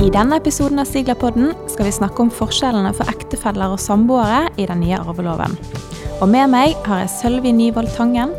I denne episoden av Siglerpodden skal vi snakke om forskjellene for ektefeller og samboere i den nye arveloven. Og med meg har jeg Sølvi Nyvold Tangen.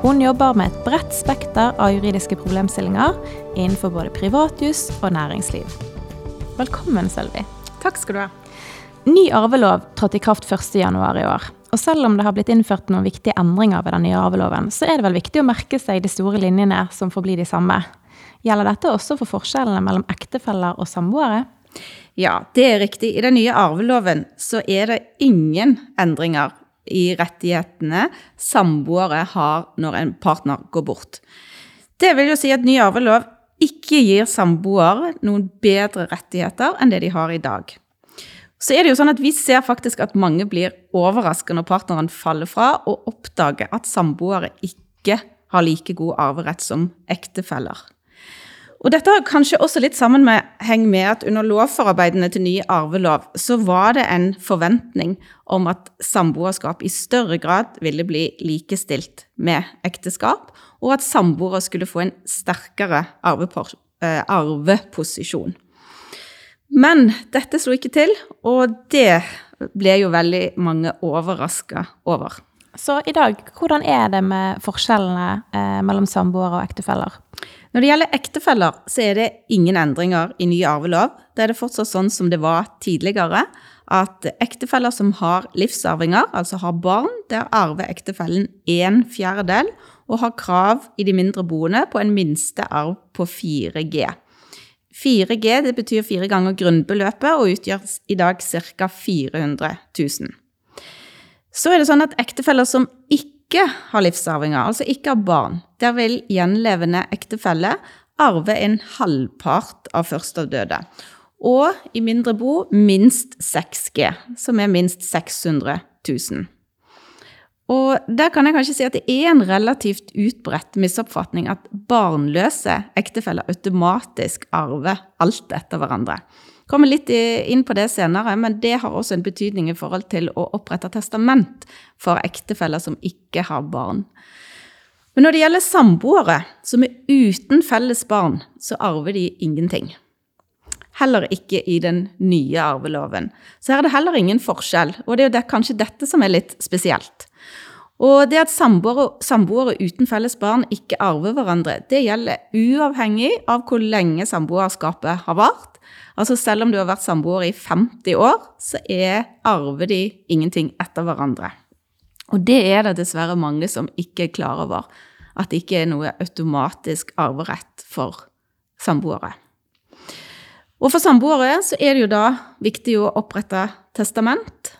Hun jobber med et bredt spekter av juridiske problemstillinger innenfor både privatjus og næringsliv. Velkommen, Sølvi. Takk skal du ha. Ny arvelov trådte i kraft 1.1 i år. Og selv om det har blitt innført noen viktige endringer ved den nye arveloven, så er det vel viktig å merke seg de store linjene som får bli de samme. Gjelder dette også for forskjellene mellom ektefeller og samboere? Ja, det er riktig. I den nye arveloven så er det ingen endringer i rettighetene samboere har når en partner går bort. Det vil jo si at ny arvelov ikke gir samboere noen bedre rettigheter enn det de har i dag. Så er det jo sånn at Vi ser faktisk at mange blir overrasket når partneren faller fra, og oppdager at samboere ikke har like god arverett som ektefeller. Og dette har kanskje også litt sammen med, heng med at under lovforarbeidene til ny arvelov så var det en forventning om at samboerskap i større grad ville bli likestilt med ekteskap, og at samboere skulle få en sterkere eh, arveposisjon. Men dette slo ikke til, og det ble jo veldig mange overraska over. Så i dag, hvordan er det med forskjellene eh, mellom samboere og ektefeller? Når det gjelder ektefeller, så er det ingen endringer i ny arvelov. Da er det fortsatt sånn som det var tidligere, at ektefeller som har livsarvinger, altså har barn, der arver ektefellen en fjerdedel og har krav i de mindre boende på en minste arv på 4G. 4G det betyr fire ganger grunnbeløpet og utgjør i dag ca. 400 000. Så er det sånn at ektefeller som ikke har livsarvinger, altså ikke har barn, der vil gjenlevende ektefelle arve en halvpart av førsteavdøde. Og i mindre bo minst 6G, som er minst 600 000. Og der kan jeg kanskje si at det er en relativt utbredt misoppfatning at barnløse ektefeller automatisk arver alt etter hverandre. Kommer litt inn på det senere, men det har også en betydning i forhold til å opprette testament for ektefeller som ikke har barn. Men når det gjelder samboere som er uten felles barn, så arver de ingenting. Heller ikke i den nye arveloven. Så her er det heller ingen forskjell, og det er kanskje dette som er litt spesielt. Og det at samboere, samboere, uten felles barn ikke arver hverandre, det gjelder uavhengig av hvor lenge samboerskapet har vart. Altså selv om du har vært samboer i 50 år, så er, arver de ingenting etter hverandre. Og det er det dessverre mange som ikke er klar over. At det ikke er noe automatisk arverett for samboere. Og for samboere så er det jo da viktig å opprette testament.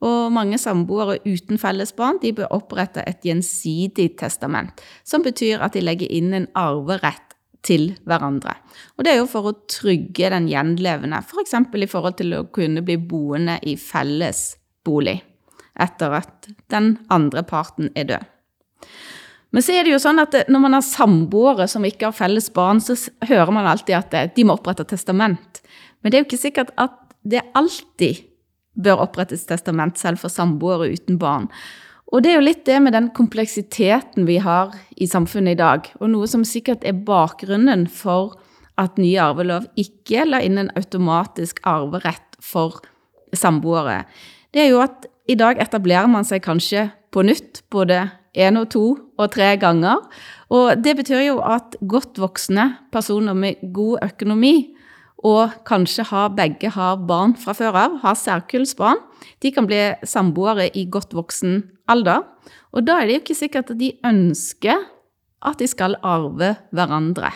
Og mange samboere uten felles barn de bør opprette et gjensidig testament, som betyr at de legger inn en arverett til hverandre. Og det er jo for å trygge den gjenlevende, f.eks. For i forhold til å kunne bli boende i felles bolig etter at den andre parten er død. Men så er det jo sånn at når man har samboere som ikke har felles barn, så hører man alltid at de må opprette testament. Men det er jo ikke sikkert at det alltid bør opprettes testament selv for samboere uten barn. Og det er jo litt det med den kompleksiteten vi har i samfunnet i dag, og noe som sikkert er bakgrunnen for at ny arvelov ikke la inn en automatisk arverett for samboere. Det er jo at i dag etablerer man seg kanskje på nytt både én og to og tre ganger. Og det betyr jo at godt voksne personer med god økonomi og kanskje har begge har barn fra før av, har særkullsbarn, de kan bli samboere i godt voksen alder. Og da er det jo ikke sikkert at de ønsker at de skal arve hverandre.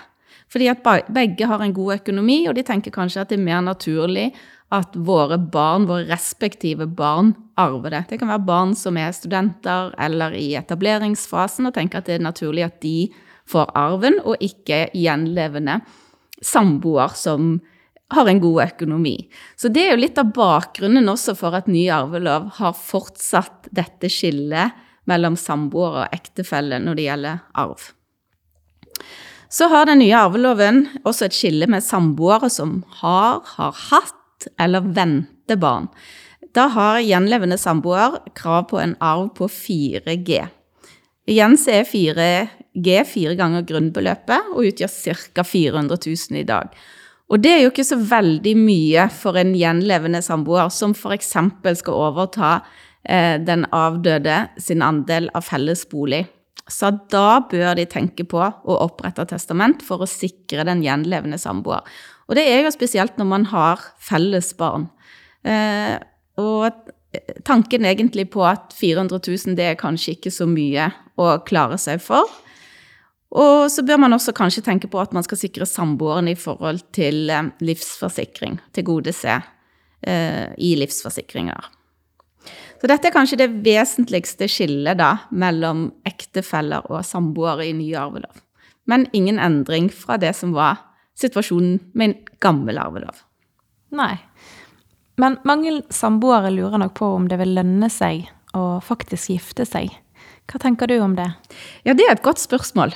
Fordi at begge har en god økonomi, og de tenker kanskje at det er mer naturlig at våre barn, våre respektive barn, arver det. Det kan være barn som er studenter eller i etableringsfasen, og tenker at det er naturlig at de får arven, og ikke gjenlevende samboer som har en god økonomi. Så det er jo litt av bakgrunnen også for at ny arvelov har fortsatt dette skillet mellom samboere og ektefelle når det gjelder arv. Så har den nye arveloven også et skille med samboere som har, har hatt eller venter barn. Da har gjenlevende samboer krav på en arv på 4G. Igjen så er 4G fire ganger grunnbeløpet og utgjør ca. 400 000 i dag. Og det er jo ikke så veldig mye for en gjenlevende samboer som f.eks. skal overta eh, den avdøde sin andel av felles bolig. Så da bør de tenke på å opprette testament for å sikre den gjenlevende samboer. Og det er jo spesielt når man har felles barn. Eh, og tanken egentlig på at 400 000 det er kanskje ikke så mye å klare seg for. Og så bør man også kanskje tenke på at man skal sikre samboeren i forhold til eh, livsforsikring. Tilgodese eh, i livsforsikringer. Så dette er kanskje det vesentligste skillet da, mellom ektefeller og samboere i ny arvelov. Men ingen endring fra det som var situasjonen med en gammel arvelov. Nei. Men mange samboere lurer nok på om det vil lønne seg å faktisk gifte seg. Hva tenker du om det? Ja, det er et godt spørsmål.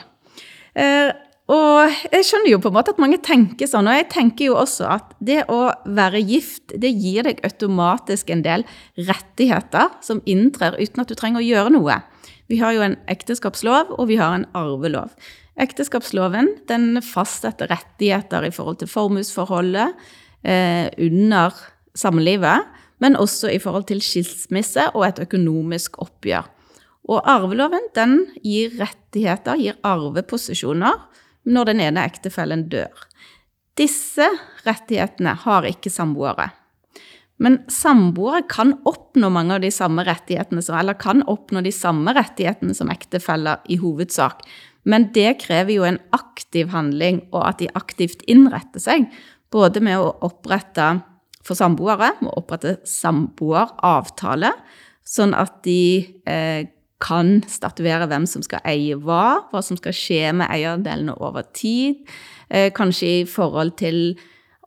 Eh, og jeg skjønner jo på en måte at mange tenker sånn, og jeg tenker jo også at det å være gift, det gir deg automatisk en del rettigheter som inntrer uten at du trenger å gjøre noe. Vi har jo en ekteskapslov, og vi har en arvelov. Ekteskapsloven den fastsetter rettigheter i forhold til formuesforholdet eh, under samlivet, men også i forhold til skilsmisse og et økonomisk oppgjør. Og arveloven den gir rettigheter, gir arveposisjoner, når den ene ektefellen dør. Disse rettighetene har ikke samboere. Men samboere kan oppnå mange av de samme rettighetene, som, eller kan oppnå de samme rettighetene som ektefeller i hovedsak. Men det krever jo en aktiv handling, og at de aktivt innretter seg. Både med å opprette for samboere, med å opprette samboeravtale, sånn at de eh, kan statuere hvem som skal eie hva, hva som skal skje med eierdelene over tid. Eh, kanskje i forhold til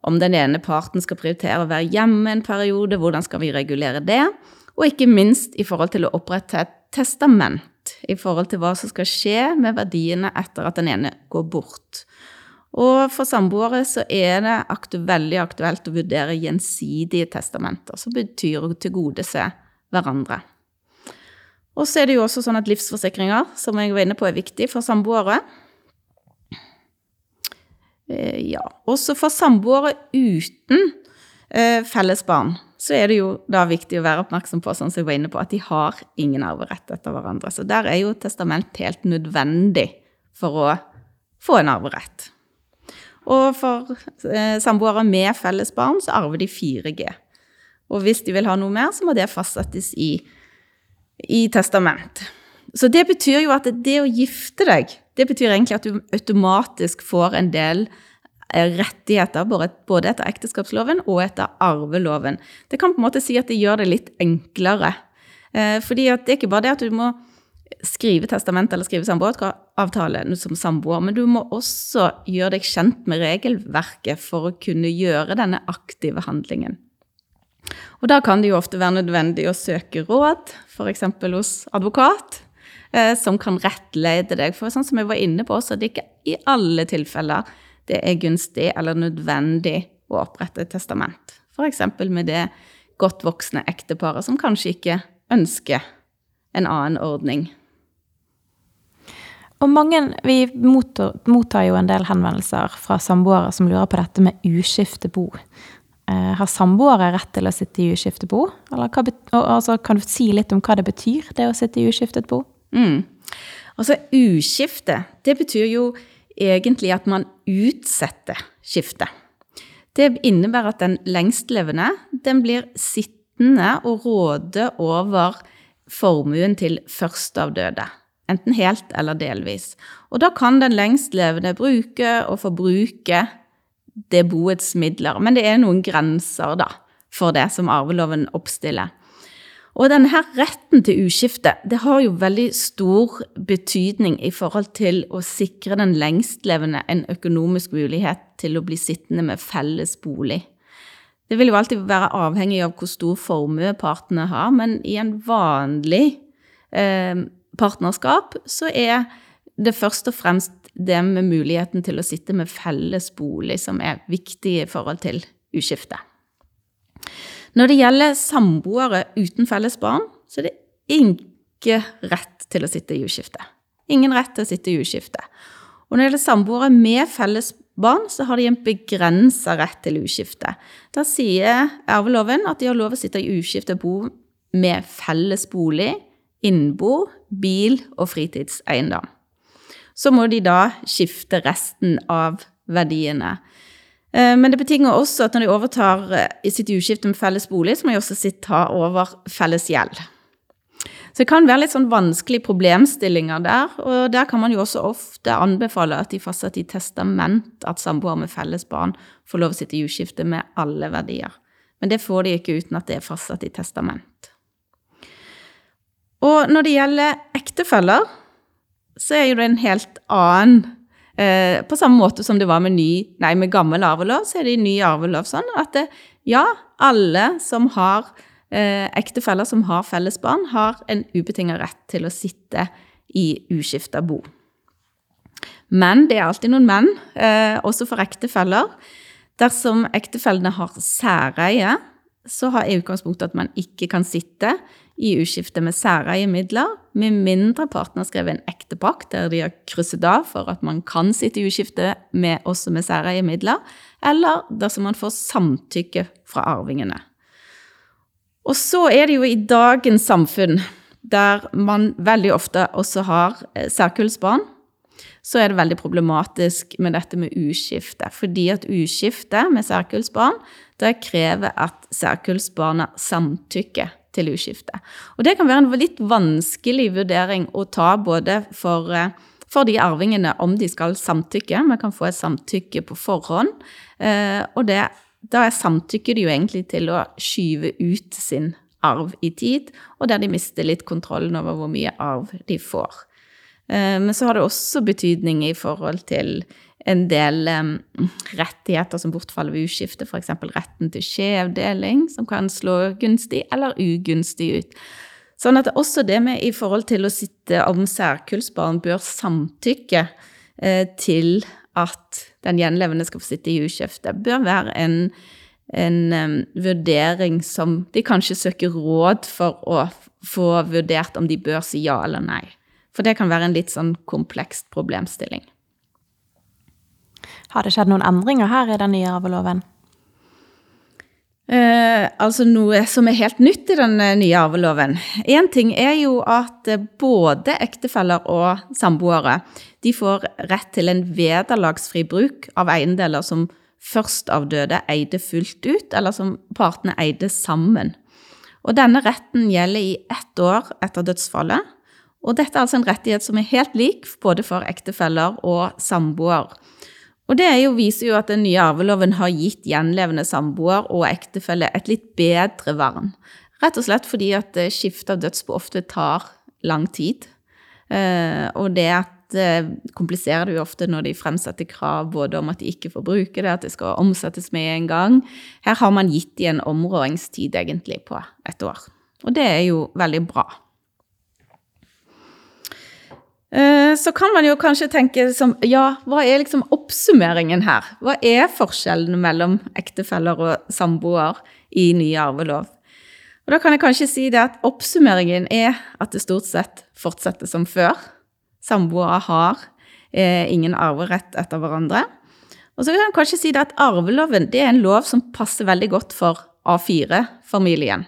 om den ene parten skal prioritere å være hjemme en periode, hvordan skal vi regulere det? Og ikke minst i forhold til å opprette et testament i forhold til hva som skal skje med verdiene etter at den ene går bort. Og for samboere så er det aktu veldig aktuelt å vurdere gjensidige testamenter, som betyr å tilgodese hverandre. Og så er det jo også sånn at livsforsikringer, som jeg var inne på, er viktig for samboere. Eh, ja. Også for samboere uten eh, felles barn, så er det jo da viktig å være oppmerksom på, sånn som jeg var inne på, at de har ingen arverett etter hverandre. Så der er jo testament helt nødvendig for å få en arverett. Og for eh, samboere med felles barn så arver de 4G. Og hvis de vil ha noe mer, så må det fastsettes i i testament. Så det betyr jo at det å gifte deg, det betyr egentlig at du automatisk får en del eh, rettigheter, både etter ekteskapsloven og etter arveloven. Det kan på en måte si at det gjør det litt enklere. Eh, fordi det er ikke bare det at du må skrive testament eller skrive samboeravtale som samboer, men du må også gjøre deg kjent med regelverket for å kunne gjøre denne aktive handlingen. Og da kan det jo ofte være nødvendig å søke råd, f.eks. hos advokat, eh, som kan rettlede deg. For sånn som jeg var inne på, så er det ikke i alle tilfeller det er gunstig eller nødvendig å opprette et testament. F.eks. med det godt voksne ekteparet som kanskje ikke ønsker en annen ordning. Og mange, Vi mottar, jo en del henvendelser fra samboere som lurer på dette med uskifte bo. Eh, har samboere rett til å sitte i uskiftet bo? Eller hva, altså, kan du si litt om hva det betyr, det å sitte i uskiftet bo? Mm. Altså, uskifte, det betyr jo egentlig at man utsetter skiftet. Det innebærer at den lengstlevende den blir sittende og råde over formuen til førsteavdøde. Enten helt eller delvis. Og da kan den lengstlevende bruke og forbruke det boets midler. Men det er noen grenser da, for det som arveloven oppstiller. Og denne her retten til uskifte det har jo veldig stor betydning i forhold til å sikre den lengstlevende en økonomisk mulighet til å bli sittende med felles bolig. Det vil jo alltid være avhengig av hvor stor formue partene har, men i en vanlig eh, partnerskap så er det først og fremst det med muligheten til å sitte med felles bolig som er viktig i forhold til uskifte. Når det gjelder samboere uten felles barn, så er det ikke rett til å sitte i uskifte. Ingen rett til å sitte i uskifte. Og når det gjelder samboere med felles barn, så har de en begrensa rett til uskifte. Da sier arveloven at de har lov å sitte i uskifte bo med felles bolig, innbo, bil og fritidseiendom. Så må de da skifte resten av verdiene. Eh, men det betinger også at når de overtar eh, i sitt uskifte med felles bolig, så må de også ta over felles gjeld. Så det kan være litt sånn vanskelige problemstillinger der, og der kan man jo også ofte anbefale at de fastsetter i testament at samboere med felles barn får lov å sitte i uskifte med alle verdier. Men det får de ikke uten at det er fastsatt i testament. Og når det gjelder ektefeller, så er jo det en helt annen eh, På samme måte som det var med, ny, nei, med gammel arvelov, så er det i ny arvelov sånn at det, ja, alle som har eh, ektefeller som har felles barn, har en ubetinga rett til å sitte i uskifta bo. Men det er alltid noen menn, eh, også for ektefeller. Dersom ektefellene har særeie, så har jeg utgangspunktet at man ikke kan sitte i uskifte med særeie midler, med mindre partene har skrevet en ekte pakt der de har krysset av for at man kan sitte i uskifte med, også med særeie midler, eller dersom man får samtykke fra arvingene. Og så er det jo i dagens samfunn, der man veldig ofte også har eh, særkullsbarn, så er det veldig problematisk med dette med uskifte. Fordi at uskifte med særkullsbarn det krever at særkullsbarna samtykker til uskifte. Og det kan være en litt vanskelig vurdering å ta både for, eh, for de arvingene om de skal samtykke. Man kan få et samtykke på forhånd. Eh, og det da samtykker de jo egentlig til å skyve ut sin arv i tid, og der de mister litt kontrollen over hvor mye arv de får. Eh, men så har det også betydning i forhold til en del rettigheter som bortfaller ved uskifte, f.eks. retten til skjevdeling, som kan slå gunstig eller ugunstig ut. Sånn at også det med i forhold til å sitte om særkullsbarn bør samtykke eh, til at den gjenlevende skal få sitte i uskifte, bør være en, en vurdering som de kanskje søker råd for å få vurdert om de bør si ja eller nei. For det kan være en litt sånn kompleks problemstilling. Har det skjedd noen endringer her i den nye arveloven? Eh, altså noe som er helt nytt i den eh, nye arveloven. Én ting er jo at eh, både ektefeller og samboere de får rett til en vederlagsfri bruk av eiendeler som først av døde eide fullt ut, eller som partene eide sammen. Og denne retten gjelder i ett år etter dødsfallet. Og dette er altså en rettighet som er helt lik både for ektefeller og samboer. Og det jo, viser jo at den nye arveloven har gitt gjenlevende samboer og ektefelle et litt bedre vern. Rett og slett fordi at eh, skifte av dødsbo ofte tar lang tid. Eh, og det at eh, kompliserer det jo ofte når de fremsetter krav både om at de ikke får bruke det, at det skal omsettes med en gang. Her har man gitt de en områdingstid egentlig på et år. Og det er jo veldig bra. Eh, så kan man jo kanskje tenke som Ja, hva er liksom oppsummeringen her? Hva er forskjellen mellom ektefeller og samboer i ny arvelov? Og Da kan jeg kanskje si det at oppsummeringen er at det stort sett fortsetter som før. Samboere har eh, ingen arverett etter hverandre. Og så kan jeg kanskje si det at arveloven det er en lov som passer veldig godt for A4-familien.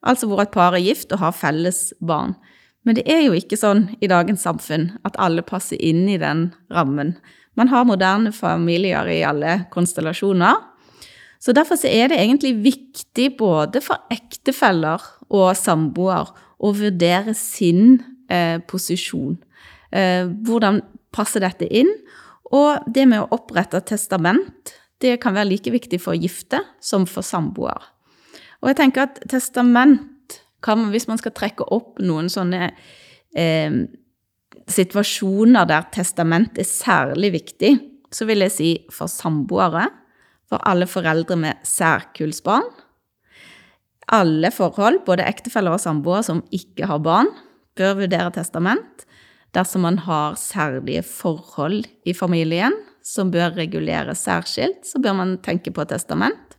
Altså hvor et par er gift og har felles barn. Men det er jo ikke sånn i dagens samfunn at alle passer inn i den rammen. Man har moderne familier i alle konstellasjoner. Så derfor så er det egentlig viktig både for ektefeller og samboer å vurdere sin eh, posisjon. Eh, hvordan passer dette inn? Og det med å opprette testament, det kan være like viktig for gifte som for samboer. Og jeg tenker at testament man, hvis man skal trekke opp noen sånne eh, situasjoner der testament er særlig viktig, så vil jeg si for samboere, for alle foreldre med særkullsbarn, alle forhold, både ektefeller og samboere som ikke har barn, bør vurdere testament. Dersom man har særlige forhold i familien som bør reguleres særskilt, så bør man tenke på testament.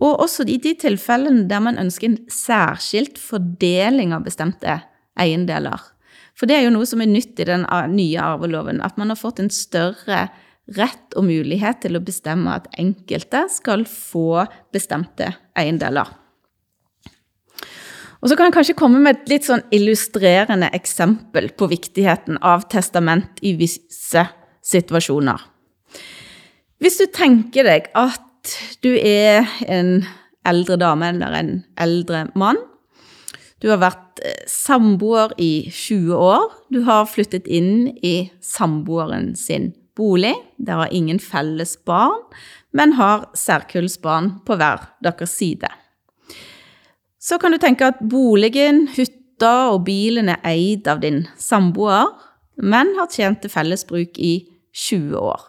Og også i de tilfellene der man ønsker en særskilt fordeling av bestemte eiendeler. For det er jo noe som er nytt i den nye arveloven, at man har fått en større rett og mulighet til å bestemme at enkelte skal få bestemte eiendeler. Og så kan jeg kanskje komme med et litt sånn illustrerende eksempel på viktigheten av testament i visse situasjoner. Hvis du tenker deg at du er en eldre dame eller en eldre mann, du har vært eh, samboer i 20 år. Du har flyttet inn i samboeren sin bolig. Dere har ingen felles barn, men har særkullsbarn på hver deres side. Så kan du tenke at boligen, hytta og bilen er eid av din samboer, men har tjent til felles bruk i 20 år.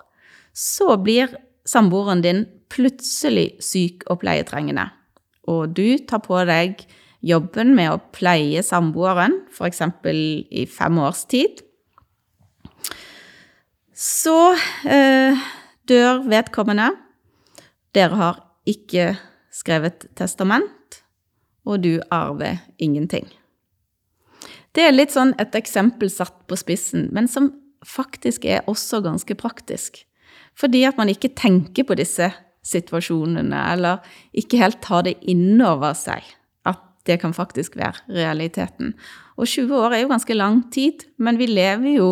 Så blir samboeren din plutselig syk og pleietrengende, og du tar på deg jobben med å pleie samboeren, f.eks. i fem års tid. Så eh, dør vedkommende. Dere har ikke skrevet testament, og du arver ingenting. Det er litt sånn et eksempel satt på spissen, men som faktisk er også ganske praktisk. Fordi at man ikke tenker på disse situasjonene, eller ikke helt tar det innover seg at det kan faktisk være realiteten. Og 20 år er jo ganske lang tid, men vi lever jo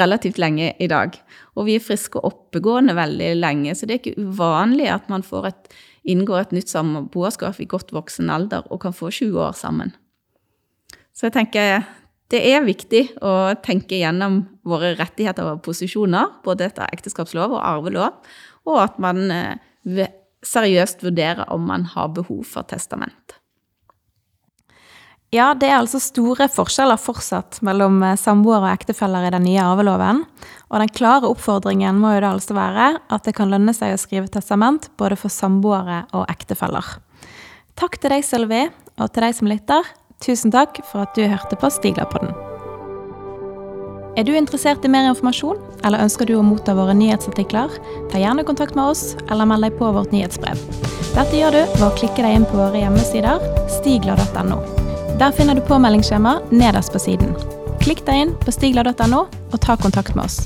relativt lenge i dag. Og vi er friske og oppegående veldig lenge, så det er ikke uvanlig at man et, inngår et nytt samboerskap i godt voksen alder og kan få 20 år sammen. Så jeg tenker det er viktig å tenke gjennom våre rettigheter og posisjoner, både etter ekteskapslov og arvelov, og at man eh, seriøst vurdere om man har behov for testament. Ja, det er altså store forskjeller fortsatt mellom eh, samboere og ektefeller i den nye arveloven. Og den klare oppfordringen må jo da altså være at det kan lønne seg å skrive testament både for samboere og ektefeller. Takk til deg, Sølvi, og til deg som lytter. Tusen takk for at du hørte på Stiglerpodden. Er du interessert i mer informasjon, eller ønsker du å motta våre nyhetsartikler? Ta gjerne kontakt med oss, eller meld deg på vårt nyhetsbrev. Dette gjør du ved å klikke deg inn på våre hjemmesider stigla.no. Der finner du påmeldingsskjema nederst på siden. Klikk deg inn på stigla.no og ta kontakt med oss.